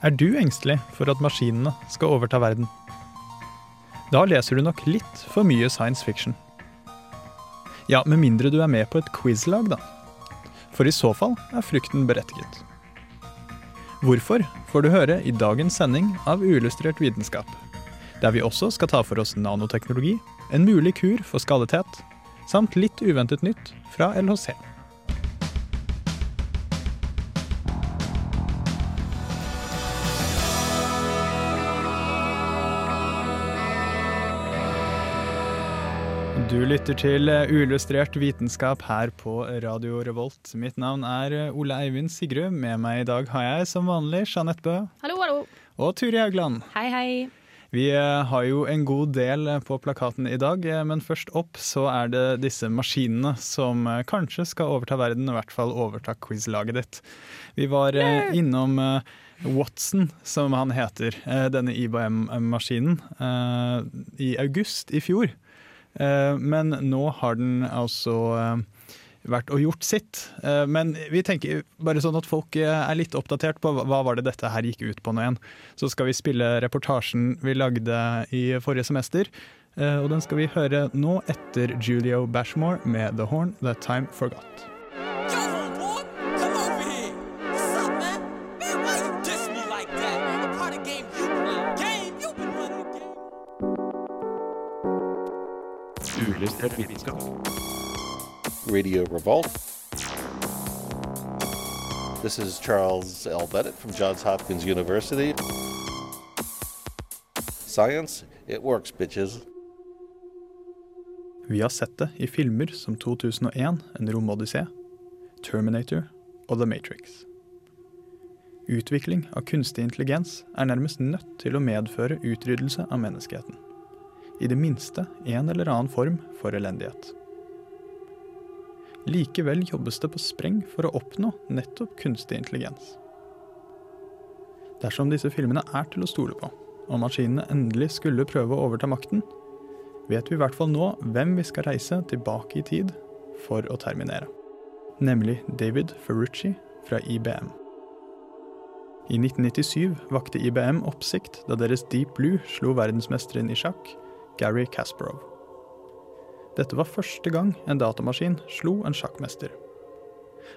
Er du engstelig for at maskinene skal overta verden? Da leser du nok litt for mye science fiction. Ja, med mindre du er med på et quizlag, da. For i så fall er frykten berettiget. Hvorfor får du høre i dagens sending av Uillustrert vitenskap, der vi også skal ta for oss nanoteknologi, en mulig kur for skadethet, samt litt uventet nytt fra LHC. Du lytter til eh, Uillustrert vitenskap her på Radio Revolt. Mitt navn er eh, Ole Eivind Sigrud. Med meg i dag har jeg som vanlig Jeanette Bø Hallo, hallo. og Turi Haugland. Hei, hei. Vi eh, har jo en god del på plakaten i dag, men først opp så er det disse maskinene som kanskje skal overta verden, i hvert fall overta quizlaget ditt. Vi var innom Watson, som han heter, denne IBM-maskinen, i august i fjor. Eh, Men nå har den altså eh, vært og gjort sitt. Eh, Men vi tenker bare sånn at folk er litt oppdatert på hva- var det dette her gikk ut på nå igjen. Så skal vi spille reportasjen vi lagde i forrige semester. Og den skal vi høre nå etter Julio Bashmore med The Horn That Time Forgot. Uillustrert vitenskap. Radio Revolt. This is Charles L. Bennett from Johns Hopkins University. Science, it works, bitches. Vi har sett det i filmer som 2001, En romodyssé, Terminator og The Matrix. Utvikling av kunstig intelligens er nærmest nødt til å medføre utryddelse av menneskeheten. I det minste en eller annen form for elendighet. Likevel jobbes det på spreng for å oppnå nettopp kunstig intelligens. Dersom disse filmene er til å stole på, og maskinene endelig skulle prøve å overta makten, vet vi i hvert fall nå hvem vi skal reise tilbake i tid for å terminere. Nemlig David Ferrucci fra IBM. I 1997 vakte IBM oppsikt da deres Deep Blue slo verdensmesteren i sjakk, Gary Kasparov. Dette var første gang en datamaskin slo en sjakkmester.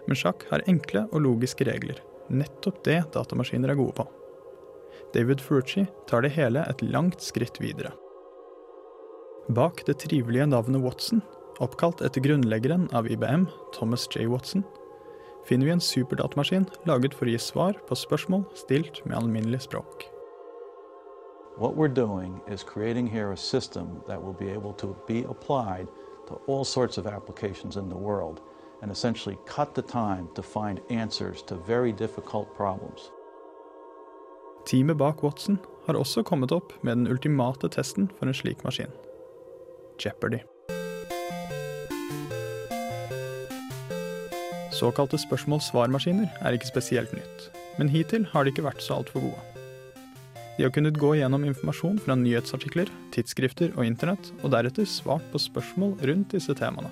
Men sjakk har enkle og logiske regler, nettopp det datamaskiner er gode på. David Ferrucci tar det hele et langt skritt videre. Bak det trivelige navnet Watson, oppkalt etter grunnleggeren av IBM, Thomas J. Watson, finner vi en superdatamaskin laget for å gi svar på spørsmål stilt med alminnelig språk. What we're doing is creating here a system that will be able to be applied to all sorts of applications in the world and essentially cut the time to find answers to very difficult problems. Teamet bak Watson har også kommet opp med den ultimate testen for en slik maskin. Jeopardy. Såkalte spørsmål-svar-maskiner er ikke spesielt nytt, men hittil har de ikke vært så altfor gode. De har kunnet gå gjennom informasjon fra nyhetsartikler, tidsskrifter og internett, og deretter svart på spørsmål rundt disse temaene.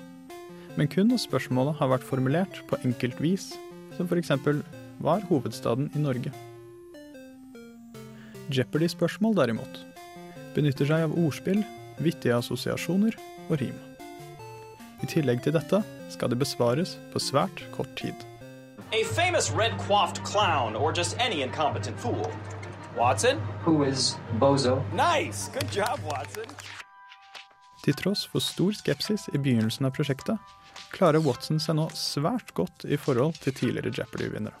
Men kun når spørsmålet har vært formulert på enkelt vis, som f.eks.: Hva er hovedstaden i Norge? Jeopardy-spørsmål derimot benytter seg av ordspill, vittige assosiasjoner og rim. I tillegg til dette skal de besvares på svært kort tid. A famous red coiffed clown or just any incompetent fool. Watson? who is Bozo. Nice! Good job, Watson. Til tross for stor skepsis i begynnelsen av prosjektet, klarer Watson seg nå svært godt i forhold til tidligere Jeopardy-vinnere.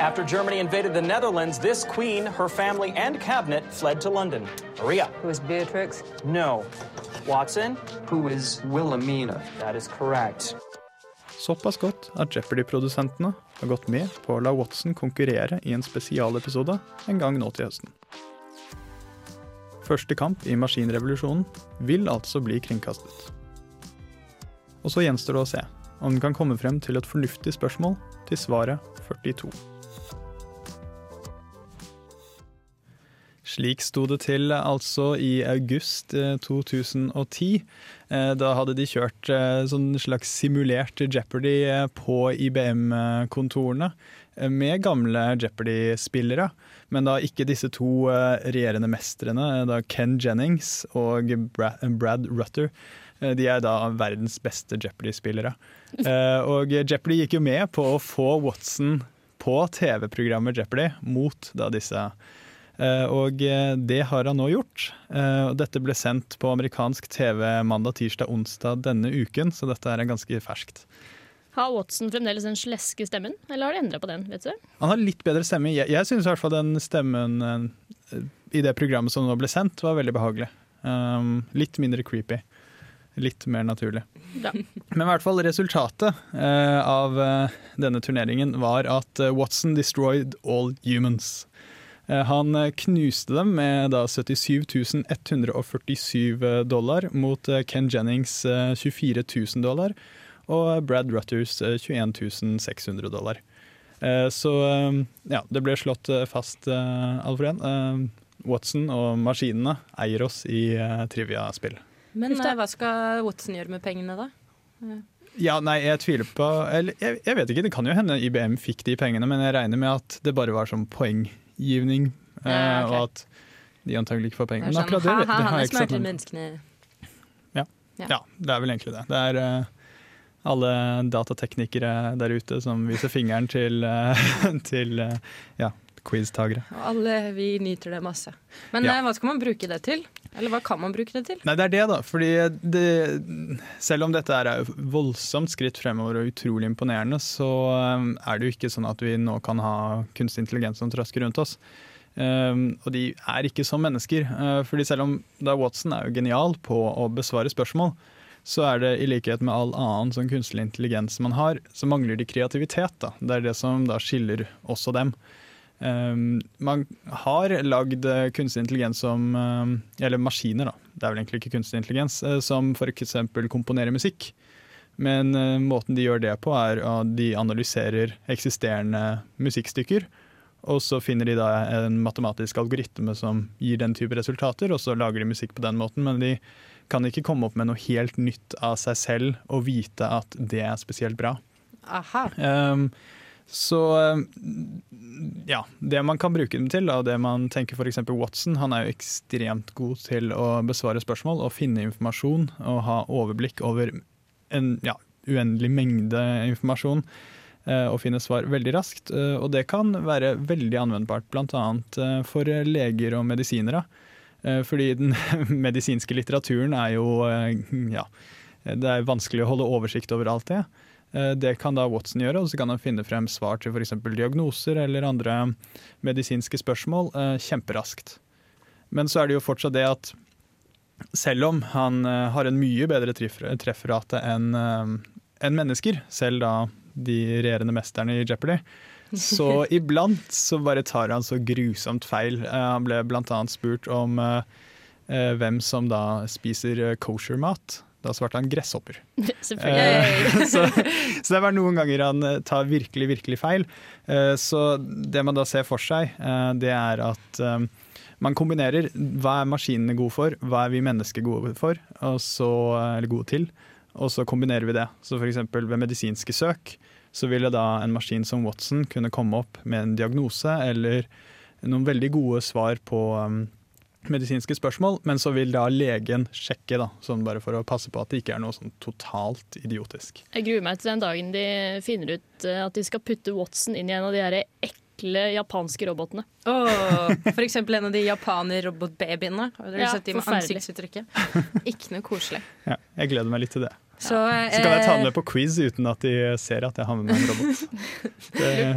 After Germany invaded the Netherlands, this queen, her family, and cabinet fled to London. Maria? Who is Beatrix? No. Watson? Who is Wilhelmina. That is correct. Såpass godt er Jeopardy-produsentene har gått med på å la Watson konkurrere i en spesialepisode en gang nå til høsten. Første kamp i maskinrevolusjonen vil altså bli kringkastet. Og så gjenstår det å se om den kan komme frem til et fornuftig spørsmål til svaret 42. Slik sto det til altså i august eh, 2010. Eh, Da hadde de kjørt eh, sånn slags simulert Jeopardy eh, på IBM-kontorene med gamle Jeopardy-spillere. Men da ikke disse to regjerende mestrene, da Ken Jennings og Brad Rutter. De er da verdens beste Jeopardy-spillere. Og Jeopardy gikk jo med på å få Watson på TV-programmet Jeopardy mot da disse Og eh, det har han nå gjort. Eh, Dette ble sendt på amerikansk TV mandag, tirsdag, onsdag denne uken, så dette er ganske ferskt. Har Watson fremdeles den sleske stemmen, eller har de endra på den? vet du? Han har litt bedre stemme. Jeg, jeg syns i hvert fall den stemmen eh, i det programmet som nå ble sendt, var veldig behagelig. Um, litt mindre creepy. Litt mer naturlig. Bra. Men i hvert fall resultatet uh, av uh, denne turneringen var at uh, Watson destroyed all humans. Eh, han eh, knuste dem med da 77 147 dollar mot eh, Ken Jennings eh, 24 000 dollar og Brad Rutters eh, 21 600 dollar. Eh, Så eh, ja, det ble slått eh, fast, eh, Alfred. Eh, Watson og maskinene eier oss i eh, trivia-spill. Men eh, hva skal Watson gjøre med pengene, da? Ja, nei, jeg tviler på Eller jeg, jeg vet ikke, det kan jo hende IBM fikk de pengene, men jeg regner med at det bare var som poenggivning, eh, Ja, okay. og at de antagelig ikke får penger. Er Men sånn, akkurat det, det, det har jeg ikke sett noe-. Ja. Ja. det er vel egentlig det. Det er eh, alle datateknikere der ute som viser fingeren til, eh, til ja, quiz-tagere. Og alle vi nyter det masse. Men Ja. hva skal man bruke det til? Eller hva kan man bruke det til? Nei, det er det, da. Fordi det, selv om dette er et voldsomt skritt fremover og utrolig imponerende, så um, er det jo ikke sånn at vi nå kan ha kunstig intelligens som trasker rundt oss. Um, og de er ikke som mennesker. Uh, fordi selv om da Watson er jo genial på å besvare spørsmål, så er det i likhet med all annen sånn kunstig intelligens man har, så mangler de kreativitet. Da. Det er det som da skiller oss og dem. Um, man har lagd eh, kunstig intelligens som um, Eller maskiner, da. Det er vel egentlig ikke kunstig intelligens. eh, som f.eks. komponerer musikk. Men eh, måten de gjør det på, er at de analyserer eksisterende musikkstykker. Og så finner de da en matematisk algoritme som gir den type resultater, og så lager de musikk på den måten. Men de kan ikke komme opp med noe helt nytt av seg selv og vite at det er spesielt bra. Aha. Um, så um, ja, det man kan bruke dem til, og det man tenker f.eks. Watson, han er jo ekstremt god til å besvare spørsmål og finne informasjon og ha overblikk over en ja, uendelig mengde informasjon. eh, Og finne svar veldig raskt. eh, Og det kan være veldig anvendbart bl.a. for leger og medisinere. Eh, Fordi den medisinske litteraturen er jo eh, ja, det er vanskelig å holde oversikt over alt det. Eh, Det kan da Watson gjøre, og så kan han finne frem svar til f.eks. diagnoser eller andre medisinske spørsmål eh, kjemperaskt. Men så er det jo fortsatt det at selv om han eh, har en mye bedre treffer- trefferate enn enn mennesker, selv da de regjerende mesterne i Jeopardy, så iblant så bare tar han så grusomt feil. Han ble bl.a. spurt om hvem som da spiser kosher-mat. Da svarte han gresshopper. Selvfølgelig. Eh, så, så det var noen ganger han eh, tar virkelig, virkelig feil. Eh, Så det man da ser for seg, det er at man kombinerer hva er maskinene gode for, hva er vi mennesker gode for, og så, eller gode til, og så kombinerer vi det. Så f.eks. ved medisinske søk så ville da en maskin som Watson kunne komme opp med en diagnose eller noen veldig gode svar på medisinske spørsmål, men så vil da legen sjekke, da, sånn bare for å passe på at det ikke er noe sånn totalt idiotisk. Jeg gruer meg til den dagen de finner ut eh, at de skal putte Watson inn i en av de her ekle japanske robotene. Åh, for eksempel en av de japaner-robotbabyene. Har dere Ja, sett de med ansiktsuttrykket? Ikke noe koselig. Ja, jeg gleder meg litt til det. Så, Så kan jeg ta den eh, med på quiz uten at de ser at jeg har med meg en robot. Det, ja.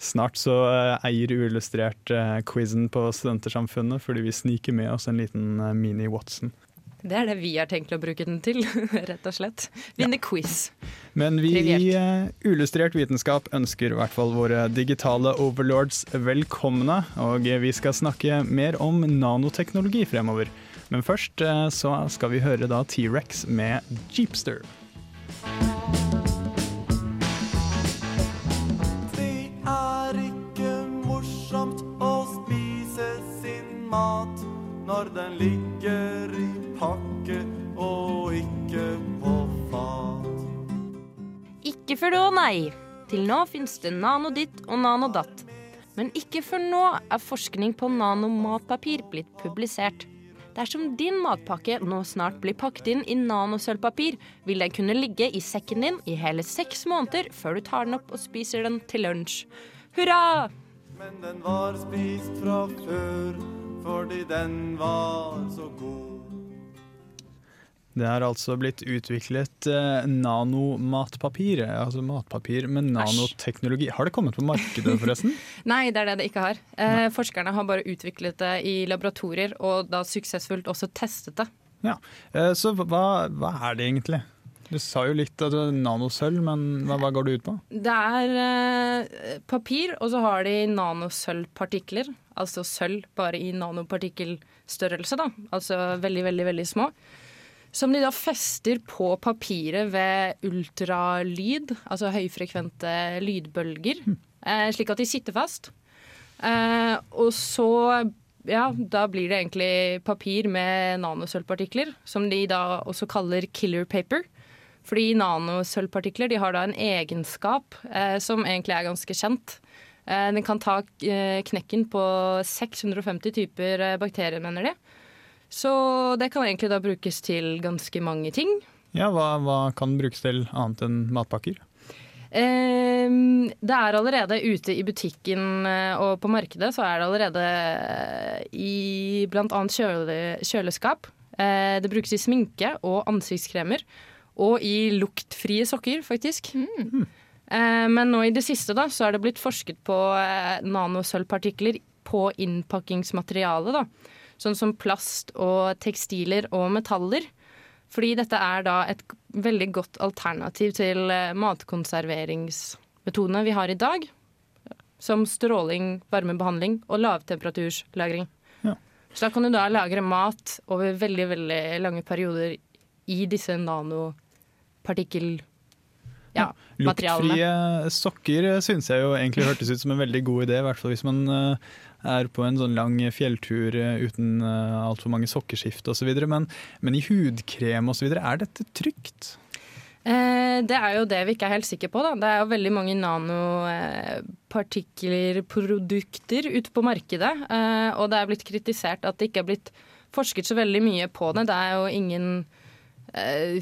Snart så eh, eier Uillustrert eh, quizen på Studentersamfunnet fordi vi sniker med oss en liten eh, mini-Watson. Det er det vi har tenkt å bruke den til, rett og slett. Vinne quiz. Men vi i uh, Illustrert vitenskap ønsker i hvert fall våre digitale overlords velkomne. Og vi skal snakke mer om nanoteknologi fremover. Men først uh, så skal vi høre da T-rex med Jeepster. Den ligger i pakke og ikke på fat. Ikke før da, nei. Til nå finnes det nanoditt og nanodatt. Men ikke før nå er forskning på nanomatpapir blitt publisert. Dersom din matpakke nå snart blir pakket inn i nanosølvpapir, vil den kunne ligge i sekken din i hele seks måneder før du tar den opp og spiser den til lunsj. Hurra! Men den var spist fra før fordi den var så god. Det er altså blitt utviklet eh, nanomatpapir, altså matpapir med nanoteknologi. Har det kommet på markedet, forresten? Nei, det er det det ikke har. Eh, forskerne har bare utviklet det i laboratorier, og da suksessfullt også testet det. Ja, eh, Så hva, hva er det egentlig? Du sa jo litt at det er nanosølv, men hva, hva går det ut på? Det er eh, papir, og så har de nanosølvpartikler. Altså sølv, bare i nanopartikkelstørrelse, da. Altså veldig, veldig, veldig små. Som de da fester på papiret ved ultralyd, altså høyfrekvente lydbølger, eh, slik at de sitter fast. Eh, og så ja, da blir det egentlig papir med nanosølvpartikler, som de da også kaller killer paper. Fordi nanosølvpartikler de har da en egenskap eh, som egentlig er ganske kjent. Eh, den kan ta eh, knekken på 650 typer eh, bakterier, mener de. Så det kan egentlig da brukes til ganske mange ting. Ja, hva, hva kan brukes til annet enn matpakker? Ehm, det er allerede ute i butikken eh, og på markedet, så er det allerede eh, i bl.a. Kjøle, kjøleskap. Eh, Det brukes i sminke og ansiktskremer. Og i luktfrie sokker, faktisk. Eh, Men nå i det siste da, så er det blitt forsket på eh, nanosølvpartikler på innpakkingsmateriale. da. Sånn som plast og tekstiler og metaller. Fordi dette er da et veldig godt alternativ til eh, matkonserveringsmetodene vi har i dag. Som stråling, varmebehandling og lavtemperaturslagring. Ja. Så da kan du da lagre mat over veldig, veldig lange perioder i disse nanopartikkel... Ja. Luktfrie sokker syns jeg jo egentlig hørtes ut som en veldig god idé, i hvert fall hvis man eh, er på en sånn lang fjelltur eh, uten altfor mange sokkeskift osv. Men, men i hudkrem osv., er dette trygt? Eh, det er jo det vi ikke er helt sikre på. Da. Det er jo veldig mange nanopartiklerprodukter ute på markedet. Eh, og det er blitt kritisert at det ikke er blitt forsket så veldig mye på det. Det er jo ingen eh,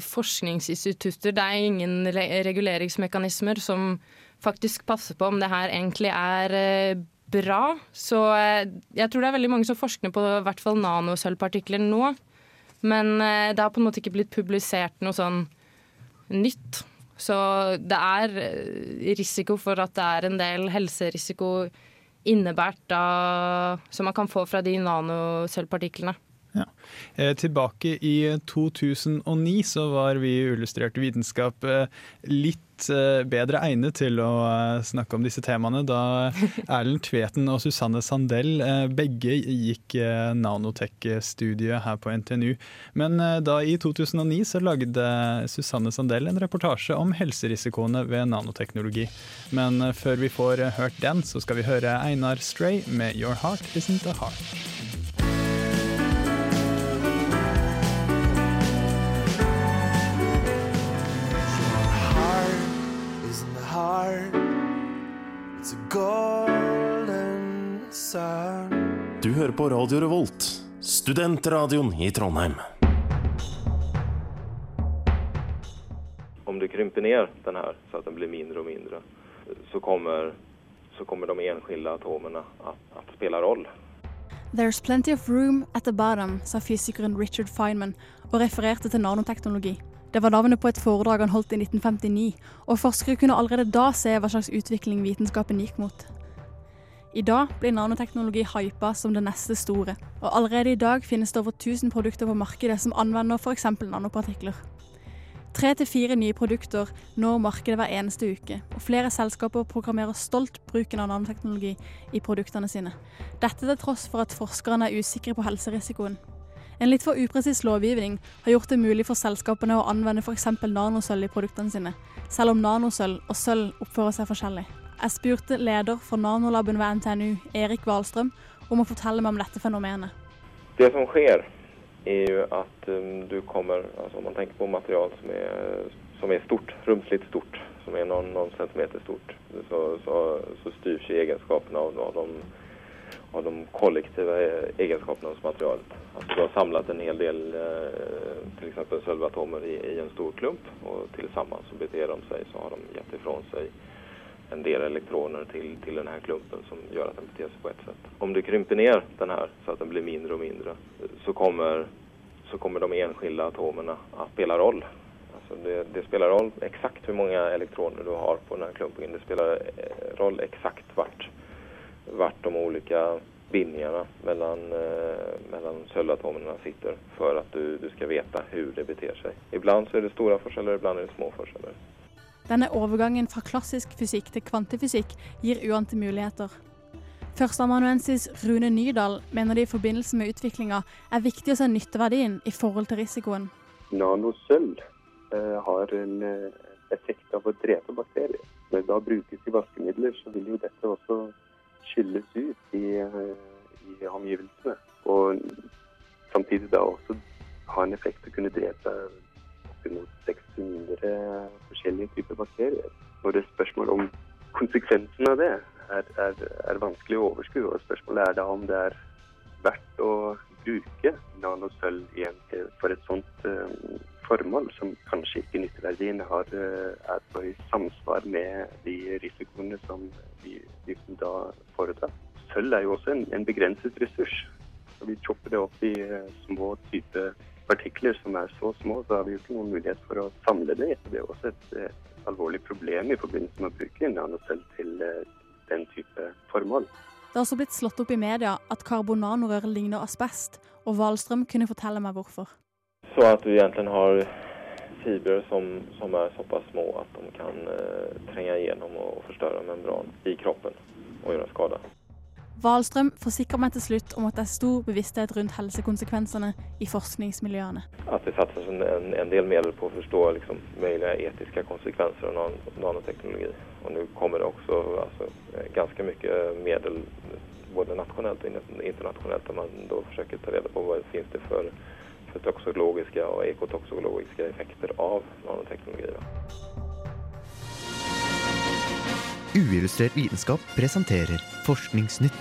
forskningsinstitutter, det er ingen reguleringsmekanismer som faktisk passer på om det her egentlig er eh, bra. Så eh, jeg tror det er veldig mange som forsker på i hvert fall nanosølvpartikler nå. Men eh, det har på en måte ikke blitt publisert noe sånn nytt. Så det er eh, risiko for at det er en del helserisiko innebært da, som man kan få fra de nanosølvpartiklene. Ja. Eh, tilbake i 2009 så var vi i Illustrert vitenskap eh, litt eh, bedre egnet til å eh, snakke om disse temaene, da Erlend Tveten og Susanne Sandell eh, begge gikk eh, nanotech-studiet her på NTNU. Men eh, da i 2009 så lagde Susanne Sandell en reportasje om helserisikoene ved nanoteknologi. Men eh, før vi får eh, hørt den, så skal vi høre Einar Stray med 'Your Heart Isn't a. Heart hører på Radio Revolt, studentradioen i Trondheim. om du krymper ned den her, så at den blir mindre og mindre så kommer, så kommer de enskilde atomene att, att spela roll. There's plenty of room at the bottom, sa fysikeren Richard Feynman og refererte til nanoteknologi. Det var navnet på et foredrag han holdt i 1959, og forskere kunne allerede da se hva slags utvikling vitenskapen gikk mot. I dag blir nanoteknologi hypa som det neste store, og allerede i dag finnes det over 1000 produkter på markedet som anvender f.eks. nanopartikler. Tre til fire nye produkter når markedet hver eneste uke, og flere selskaper programmerer stolt bruken av nanoteknologi i produktene sine. Dette til tross for at forskerne er usikre på helserisikoen. En litt for upresis lovgivning har gjort det mulig for selskapene å anvende f.eks. nanosølv i produktene sine, selv om nanosølv og sølv oppfører seg forskjellig. Jeg spurte leder for nanolaben ved NTNU, Erik Wahlstrøm, om å fortelle meg om dette fenomenet. Det som skjer, er jo at um, du kommer, altså om man tenker på material som er, som er stort, romslig stort, som er noen, noen centimeter stort, så, så, så ikke egenskapene av, av, de, av de kollektive egenskapene hos materialet. Altså, du har samlet en hel del f.eks. sølvatomer exempel i, i en stor klump og til sammen så beter de seg så har de gett ifrån sig en del elektroner til, til den klumpen som gjør at den beter seg på ett sätt. Om du krymper ned den här så att den blir mindre og mindre så kommer, så kommer de enskilda atomerna att spela roll. Alltså det, det spelar roll exakt hvor mange elektroner du har på den här klumpningen. Det spelar eh, roll exakt vart de olika bindningarna mellan, eh, mellan sölvatomerna sitter for at du, du skal vite hvordan det beter seg. Ibland så är det stora forskjeller, ibland är det små forskjeller. Denne overgangen fra klassisk fysikk til kvantefysikk gir uante muligheter. Førsteamanuensis Rune Nydal mener det i forbindelse med utviklinga er viktig å se nytteverdien i forhold til risikoen. Nanosølv eh, har en eh, effekt av å drepe bakterier. Når det da brukes i vaskemidler, så vil jo dette også skylles ut i, eh, i omgivelsene. Og samtidig da også ha en effekt å kunne drepe oppimot 600 forskjellige typer bakterier. Og det er spørsmålet om konsekvensen av det er, er, er vanskelig å overskue. Og spørsmålet er da om det er verdt å bruke nanosølv igjen for et sånt um, formål, som kanskje ikke nytteverdien har, uh, er på i samsvar med de risikoene som vi, vi da foretar. Sølv er jo også en, en begrenset ressurs. Så vi chopper det opp i uh, små typer partikler som er så små, så har vi jo ikke noen mulighet for å samle det. Det er også et, et alvorlig problem i forbindelse med å bruke nanocell til uh, den type formål. Det har også blitt slått opp i media at karbonanorør ligner asbest, og Wahlstrøm kunne fortelle meg hvorfor. Så at du egentlig har fibrer som, som er såpass små at de kan eh, trenge gjennom og forstørre membran i kroppen og gjøre skade. Wahlstrøm forsikrer meg til slutt om at det er stor bevissthet rundt helsekonsekvensene i forskningsmiljøene. At det satses en, en, del midler på å forstå liksom, mulige etiske konsekvenser av nanoteknologi. Og nå kommer det også altså, ganske mye midler både nasjonalt og internasjonalt der man da forsøker ta reda på hva det finnes det for, for toksologiske og ekotoksologiske effekter av nanoteknologi. Da. Uillustrert vitenskap presenterer Forskningsnytt.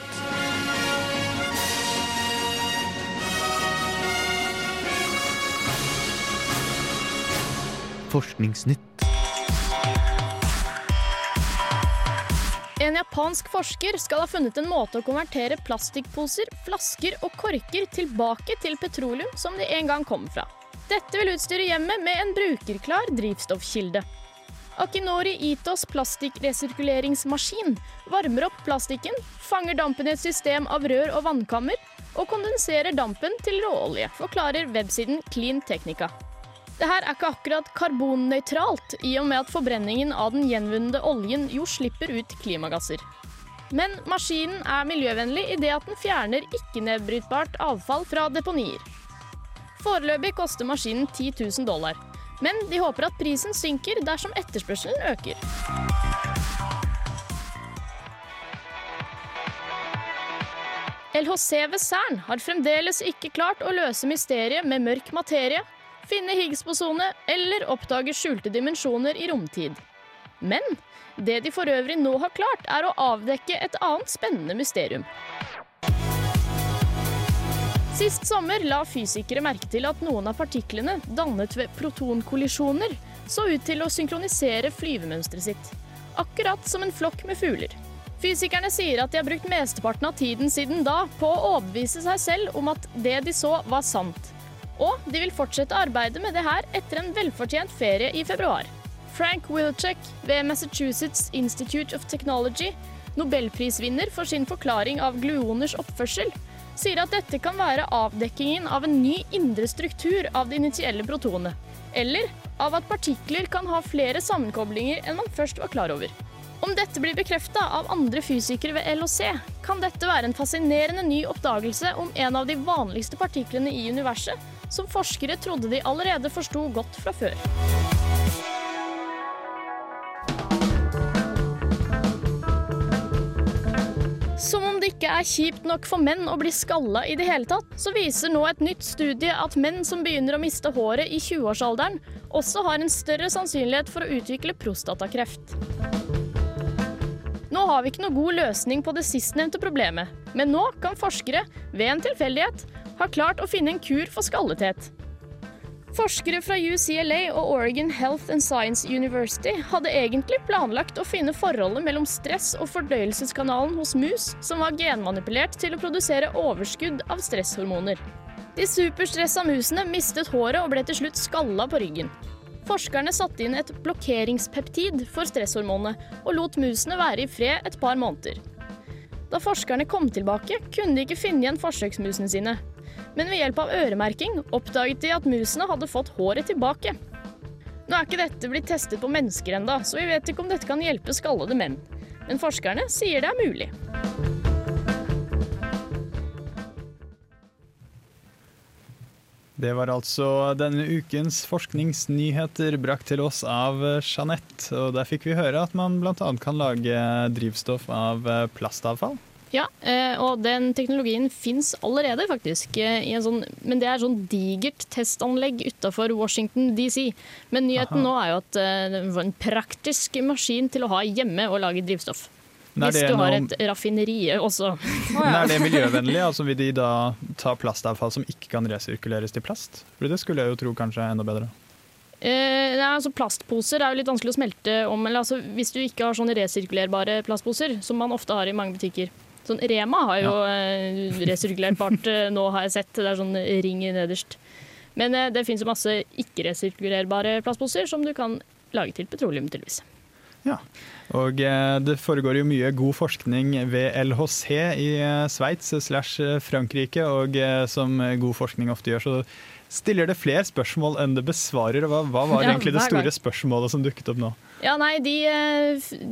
Forskningsnytt. En japansk forsker skal ha funnet en måte å konvertere plastikkposer, flasker og korker tilbake til petroleum som de en gang kom fra. Dette vil utstyre hjemmet med en brukerklar drivstoffkilde. Akinori Itos plastikkresirkuleringsmaskin varmer opp plastikken, fanger dampen i et system av rør og vannkammer, og kondenserer dampen til råolje, forklarer websiden Clean Technica. Det her er ikke akkurat karbonnøytralt, i og med at forbrenningen av den gjenvunne oljen jo slipper ut klimagasser. Men maskinen er miljøvennlig i det at den fjerner ikke-nedbrytbart avfall fra deponier. Foreløpig koster maskinen 10 000 dollar. Men de håper at prisen synker dersom etterspørselen øker. LHC ved Cern har fremdeles ikke klart å løse mysteriet med mørk materie, finne Higgs-bosone eller oppdage skjulte dimensjoner i romtid. Men det de for øvrig nå har klart, er å avdekke et annet spennende mysterium. Sist sommer la fysikere merke til at noen av partiklene dannet ved protonkollisjoner så ut til å synkronisere flyvemønsteret sitt. Akkurat som en flokk med fugler. Fysikerne sier at de har brukt mesteparten av tiden siden da på å overbevise seg selv om at det de så, var sant. Og de vil fortsette arbeidet med det her etter en velfortjent ferie i februar. Frank Wilczek ved Massachusetts Institute of Technology nobelprisvinner for sin forklaring av gluoners oppførsel, sier at dette kan være avdekkingen av en ny indre struktur av det initielle protonet, eller av at partikler kan ha flere sammenkoblinger enn man først var klar over. Om dette blir bekrefta av andre fysikere ved LHC, kan dette være en fascinerende ny oppdagelse om en av de vanligste partiklene i universet, som forskere trodde de allerede forsto godt fra før. Som om det ikke er kjipt nok for menn å bli skalla i det hele tatt, så viser nå et nytt studie at menn som begynner å miste håret i 20-årsalderen, også har en større sannsynlighet for å utvikle prostatakreft. Nå har vi ikke noe god løsning på det sistnevnte problemet, men nå kan forskere, ved en tilfeldighet, ha klart å finne en kur for skallethet. Forskere fra UCLA og Oregon Health and Science University hadde egentlig planlagt å finne forholdet mellom stress og fordøyelseskanalen hos mus som var genmanipulert til å produsere overskudd av stresshormoner. De superstressa musene mistet håret og ble til slutt skalla på ryggen. Forskerne satte inn et blokkeringspeptid for stresshormonet og lot musene være i fred et par måneder. Da forskerne kom tilbake, kunne de ikke finne igjen forsøksmusene sine. Men ved hjelp av øremerking oppdaget de at musene hadde fått håret tilbake. Nå er ikke dette blitt testet på mennesker enda, så vi vet ikke om dette kan hjelpe skallede menn. Men forskerne sier det er mulig. Det var altså denne ukens forskningsnyheter brakt til oss av Jeanette. Og der fikk vi høre at man bl.a. kan lage drivstoff av plastavfall. Ja, eh, og den teknologien fins allerede, faktisk. eh, I en sånn, men det er sånn digert testanlegg utafor Washington DC. Men nyheten Aha. nå er jo at eh, det var en praktisk maskin til å ha hjemme og lage drivstoff. Men Hvis det du har et raffineri også. Men er det miljøvennlig? Altså Vil de da ta plastavfall som ikke kan resirkuleres til plast? For det skulle jeg jo tro kanskje er enda bedre. Eh, nei, altså plastposer er jo litt vanskelig å smelte om. Eller, altså, hvis du ikke har sånne resirkulerbare plastposer, som man ofte har i mange butikker. Sånn Rema har jo eh, resirkulerbart eh, nå, har jeg sett. Det er sånn ring nederst. Men eh, det finnes masse ikke-resirkulerbare plastposer som du kan lage til petroleum, tydeligvis. Og eh, det foregår jo mye god forskning ved LHC i eh, Sveits slash eh, Frankrike, og som god forskning ofte gjør, så stiller det flere spørsmål enn det besvarer. Hva, hva var Ja, egentlig det store spørsmålet som dukket opp nå? Ja, nei, de,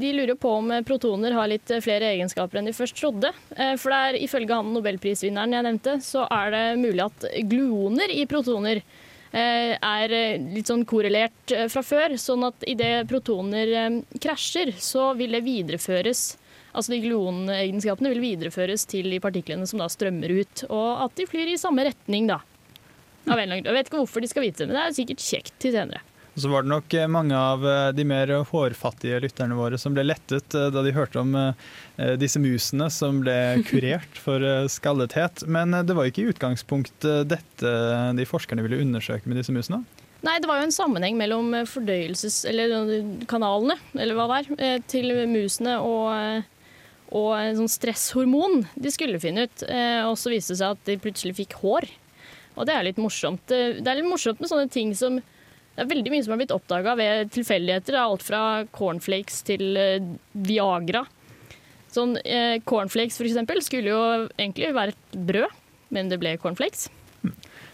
de lurer på om protoner har litt flere egenskaper enn de først trodde. For det er, ifølge han nobelprisvinneren jeg nevnte, så er det mulig at gluoner i protoner er eh, litt sånn korrelert eh, fra før, sånn at idet protoner eh, krasjer, så vil det videreføres Altså de gluonegenskapene vil videreføres til de partiklene som da strømmer ut, og at de flyr i samme retning, da. Jeg vet ikke hvorfor de skal vite det, men det er sikkert kjekt til senere. Og så var det nok eh, mange av eh, de mer hårfattige lytterne våre som ble lettet eh, da de hørte om disse musene som ble kurert for skaldethet. skallethet. Men det var ikke i utgangspunktet dette de forskerne ville undersøke med disse musene. Nei, det var jo en sammenheng mellom fordøyelses... Eller kanalene, eller hva det er, til musene og, og en sånn stresshormon de skulle finne ut. Og så viste det seg at de plutselig fikk hår. Og det er litt morsomt. Det er litt morsomt med sånne ting som Det er veldig mye som har blitt oppdaga ved tilfeldigheter. Er Alt fra cornflakes til eh, Viagra. Sånn eh, Cornflakes for eksempel skulle jo egentlig være et brød, men det ble cornflakes.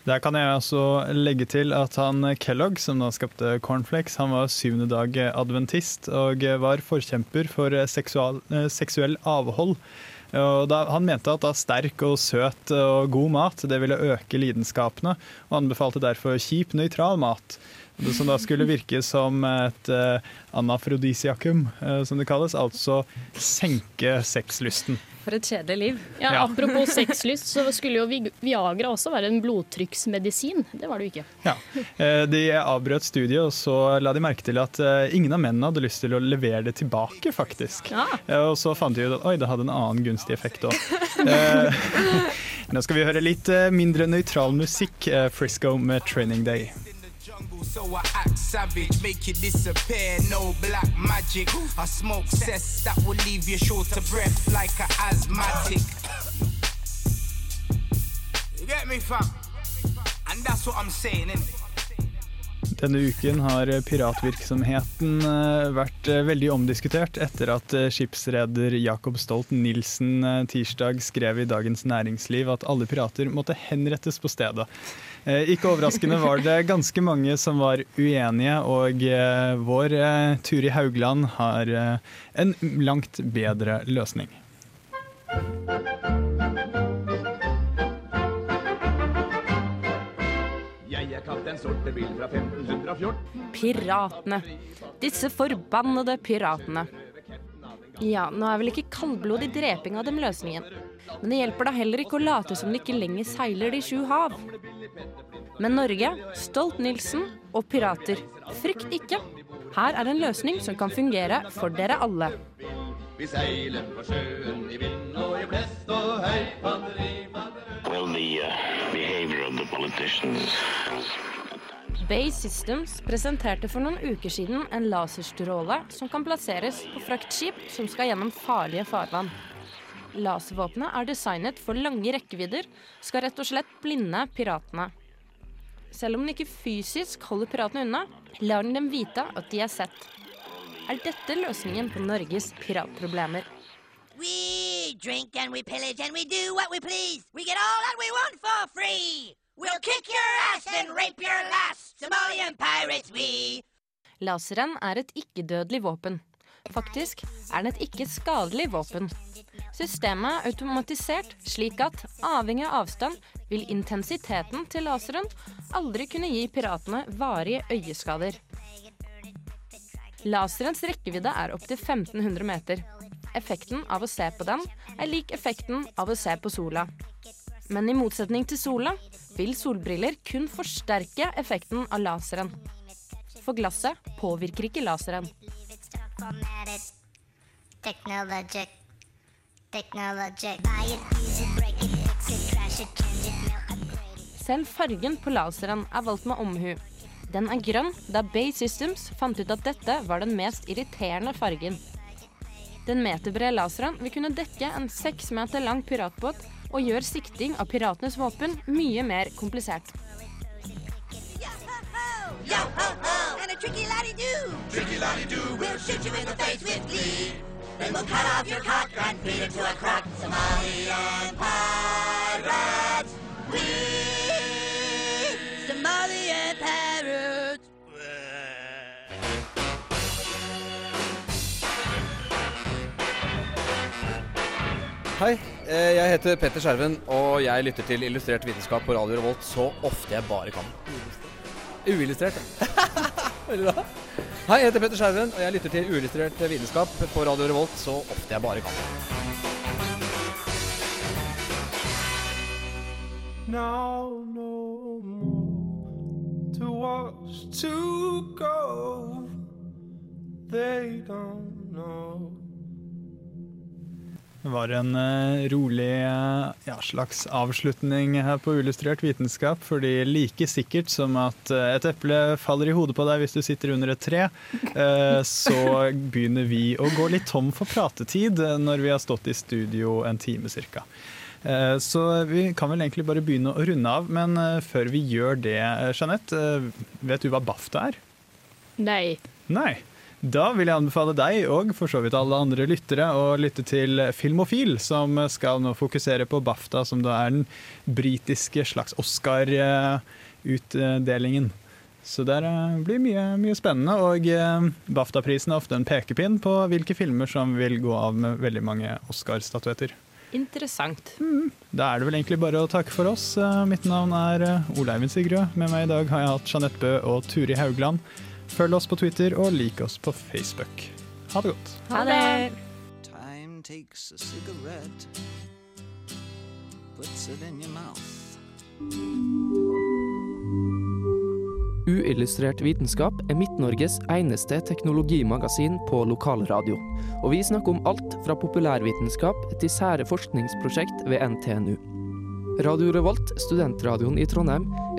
Der kan jeg også legge til at han Kellogg, som da skapte cornflakes, han var syvende dag adventist og var forkjemper for seksual, eh, seksuell avhold. Da, han mente at da sterk og søt og god mat det ville øke lidenskapene, og anbefalte derfor kjip, nøytral mat. Det Som da skulle virke som et uh, anafrodisiakum, uh, som det kalles. Altså senke sexlysten. For et kjedelig liv. Ja, Ja. Apropos sexlyst, så skulle jo Viagra også være en blodtrykksmedisin. Det var det jo ikke. Ja. Eh, De avbrøt studiet, og så la de merke til at ingen av mennene hadde lyst til å levere det tilbake, faktisk. Ja. Og så fant de ut at oi, det hadde en annen gunstig effekt òg. Nå skal vi høre litt mindre nøytral musikk. Frisco med 'Training Day'. So I act savage, make you disappear, no black magic. I smoke cess that will leave you short of breath like an asthmatic. You get me, fam? And that's what I'm saying, innit? Denne uken har piratvirksomheten eh, vært eh, veldig omdiskutert etter at eh, skipsreder Jakob Stolt-Nielsen tirsdag skrev i Dagens Næringsliv at alle pirater måtte henrettes på stedet. Ikke overraskende var det ganske mange som var uenige, og vår Turi Haugland har en langt bedre løsning. Jeg en sorte bil fra 1514. Piratene. Disse forbannede piratene. Ja, nå er vel ikke kaldblodig dreping av dem løsningen. Men det hjelper da heller ikke å late som de ikke lenger seiler de sju hav. Men Norge, Stolt-Nielsen og pirater, frykt ikke. Her er en løsning som kan fungere for dere alle. Vi seiler på sjøen i vind og i blest og høy. Well, the uh, behavior of the politicians. Bay Systems presenterte for noen uker siden en laserstråle som kan plasseres på fraktskip som skal gjennom farlige farvann. Laservåpenet er designet for lange rekkevidder, skal rett og slett blinde piratene. Selv om den ikke fysisk holder piratene unna, lar den dem vite at de er sett. Er dette løsningen på Norges piratproblemer? We drink and we pillage and we do what we please. We get all that we want for free. We'll kick your ass and rape your last. Somalian pirates we. Laseren er et ikke-dødelig våpen. Faktisk er den et ikke-skadelig våpen. Systemet er automatisert slik at, avhengig av avstand, vil intensiteten til laseren aldri kunne gi piratene varige øyeskader. Laserens rekkevidde er opptil 1500 meter. Effekten av å se på den er lik effekten av å se på sola. Men i motsetning til sola vil solbriller kun forsterke effekten av laseren. For glasset påvirker ikke laseren. Selv fargen på laseren er valgt med omhu. Den er grønn, da Bay Systems fant ut at dette var den mest irriterende fargen. Den meterbrede laseren vil kunne dekke en seks meter lang piratbåt og gjør sikting av piratenes våpen mye mer komplisert. Yo Hei, eh, jeg heter Petter Skjerven, og jeg lytter til Illustrert vitenskap på Radio Revolt så ofte jeg bare kan. Uillustrert. Veldig bra. Hei, jeg heter Petter Skjerven, og jeg lytter til Uillustrert vitenskap på Radio Revolt så ofte jeg bare kan. Now no more to watch to go. They don't know. Det var en eh, rolig eh, ja, slags avslutning her på Illustrert vitenskap. Fordi like sikkert som at eh, et eple faller i hodet på deg hvis du sitter under et tre, eh, så begynner vi å gå litt tom for pratetid når vi har stått i studio en time cirka. Eh, Så vi kan vel egentlig bare begynne å runde av, men før vi gjør det, Jeanette, vet du hva BAFTA er? Nei. Nei. Da vil jeg anbefale deg og for så vidt alle andre lyttere å lytte til Filmofil, som skal nå fokusere på BAFTA, som da er den britiske slags Oscar-utdelingen. Så det eh, blir mye, mye spennende, og eh, BAFTA-prisen er ofte en pekepinn på hvilke filmer som vil gå av med veldig mange Oscar-statuetter. Interessant. Da er det vel egentlig bare å takke for oss. Eh, Mitt navn er Ole Eivind Sigrud. Med meg i dag har jeg hatt Jeanette Bø og Turi Haugland. Følg oss på Twitter og lik oss på Facebook. Ha det godt. Ha det! Time takes a cigarette, puts it in your mouth. Uillustrert vitenskap er Midt-Norges eneste teknologimagasin på lokalradio. Og vi snakker om alt fra populærvitenskap til sære forskningsprosjekt ved NTNU. Radio Revolt, studentradioen i Trondheim,